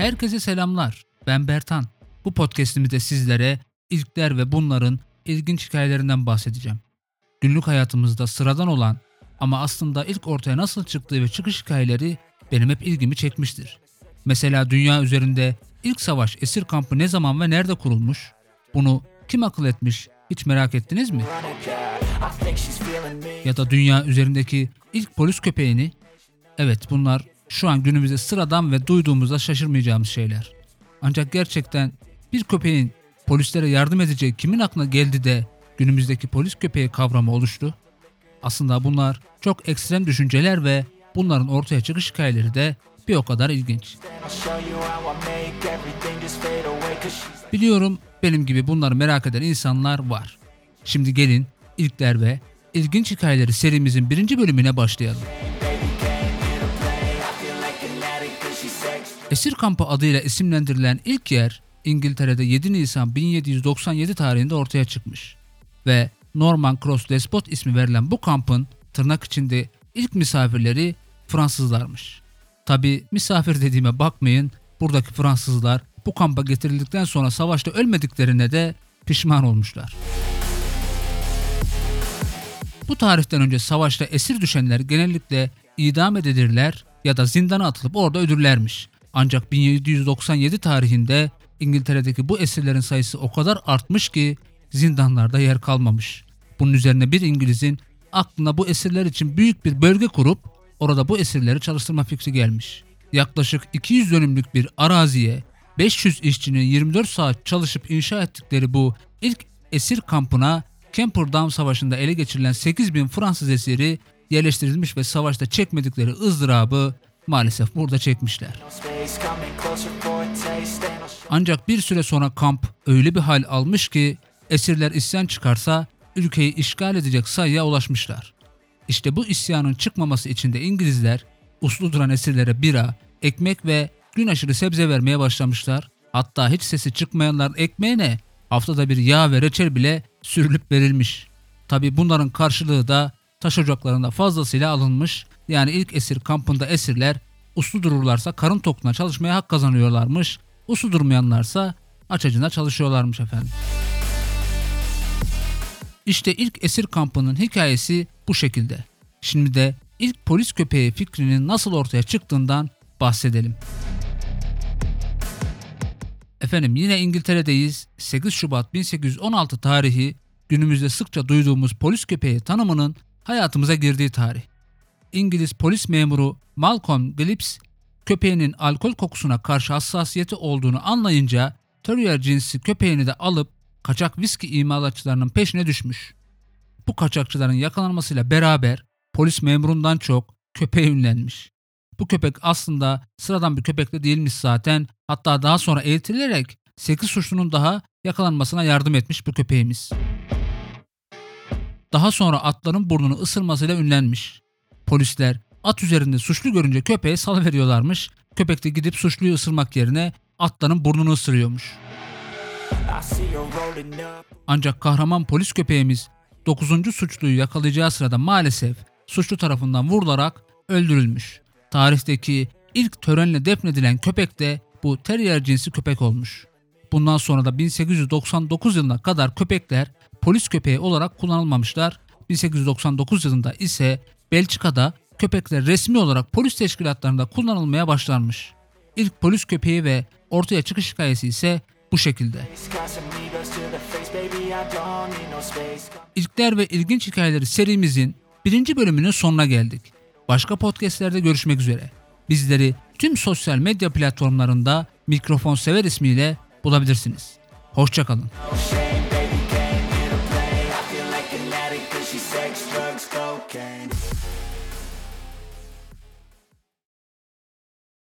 Herkese selamlar. Ben Bertan. Bu podcast'imizde sizlere ilkler ve bunların ilginç hikayelerinden bahsedeceğim. Günlük hayatımızda sıradan olan ama aslında ilk ortaya nasıl çıktığı ve çıkış hikayeleri benim hep ilgimi çekmiştir. Mesela dünya üzerinde ilk savaş esir kampı ne zaman ve nerede kurulmuş? Bunu kim akıl etmiş hiç merak ettiniz mi? Ya da dünya üzerindeki ilk polis köpeğini? Evet bunlar şu an günümüzde sıradan ve duyduğumuzda şaşırmayacağımız şeyler. Ancak gerçekten bir köpeğin polislere yardım edeceği kimin aklına geldi de günümüzdeki polis köpeği kavramı oluştu? Aslında bunlar çok ekstrem düşünceler ve bunların ortaya çıkış hikayeleri de bir o kadar ilginç. Biliyorum benim gibi bunları merak eden insanlar var. Şimdi gelin ilkler ve ilginç hikayeleri serimizin birinci bölümüne başlayalım. Esir kampı adıyla isimlendirilen ilk yer İngiltere'de 7 Nisan 1797 tarihinde ortaya çıkmış ve Norman Cross Despot ismi verilen bu kampın tırnak içinde ilk misafirleri Fransızlarmış. Tabi misafir dediğime bakmayın buradaki Fransızlar bu kampa getirildikten sonra savaşta ölmediklerine de pişman olmuşlar. Bu tarihten önce savaşta esir düşenler genellikle idam edilirler ya da zindana atılıp orada ödüllermiş. Ancak 1797 tarihinde İngiltere'deki bu esirlerin sayısı o kadar artmış ki zindanlarda yer kalmamış. Bunun üzerine bir İngiliz'in aklına bu esirler için büyük bir bölge kurup orada bu esirleri çalıştırma fikri gelmiş. Yaklaşık 200 dönümlük bir araziye 500 işçinin 24 saat çalışıp inşa ettikleri bu ilk esir kampına Camperdown Savaşı'nda ele geçirilen 8000 Fransız esiri yerleştirilmiş ve savaşta çekmedikleri ızdırabı maalesef burada çekmişler. Ancak bir süre sonra kamp öyle bir hal almış ki esirler isyan çıkarsa ülkeyi işgal edecek sayıya ulaşmışlar. İşte bu isyanın çıkmaması için de İngilizler uslu duran esirlere bira, ekmek ve gün aşırı sebze vermeye başlamışlar. Hatta hiç sesi çıkmayanların ekmeğine haftada bir yağ ve reçel bile sürülüp verilmiş. Tabi bunların karşılığı da taş ocaklarında fazlasıyla alınmış. Yani ilk esir kampında esirler uslu dururlarsa karın tokluğuna çalışmaya hak kazanıyorlarmış. Uslu durmayanlarsa aç acına çalışıyorlarmış efendim. İşte ilk esir kampının hikayesi bu şekilde. Şimdi de ilk polis köpeği fikrinin nasıl ortaya çıktığından bahsedelim. Efendim yine İngiltere'deyiz. 8 Şubat 1816 tarihi günümüzde sıkça duyduğumuz polis köpeği tanımının hayatımıza girdiği tarih. İngiliz polis memuru Malcolm Gillips köpeğinin alkol kokusuna karşı hassasiyeti olduğunu anlayınca Terrier cinsi köpeğini de alıp kaçak viski imalatçılarının peşine düşmüş. Bu kaçakçıların yakalanmasıyla beraber polis memurundan çok köpeğe ünlenmiş. Bu köpek aslında sıradan bir köpek de değilmiş zaten. Hatta daha sonra eğitilerek 8 suçlunun daha yakalanmasına yardım etmiş bu köpeğimiz. Daha sonra atların burnunu ısırmasıyla ünlenmiş. Polisler at üzerinde suçlu görünce köpeğe salıveriyorlarmış. Köpek de gidip suçluyu ısırmak yerine atların burnunu ısırıyormuş. Ancak kahraman polis köpeğimiz 9. suçluyu yakalayacağı sırada maalesef suçlu tarafından vurularak öldürülmüş. Tarihteki ilk törenle defnedilen köpek de bu terrier cinsi köpek olmuş. Bundan sonra da 1899 yılına kadar köpekler polis köpeği olarak kullanılmamışlar. 1899 yılında ise Belçika'da köpekler resmi olarak polis teşkilatlarında kullanılmaya başlanmış. İlk polis köpeği ve ortaya çıkış hikayesi ise bu şekilde. İlkler ve ilginç hikayeleri serimizin birinci bölümünün sonuna geldik. Başka podcastlerde görüşmek üzere. Bizleri tüm sosyal medya platformlarında Mikrofon Sever ismiyle bulabilirsiniz. Hoşçakalın. cocaine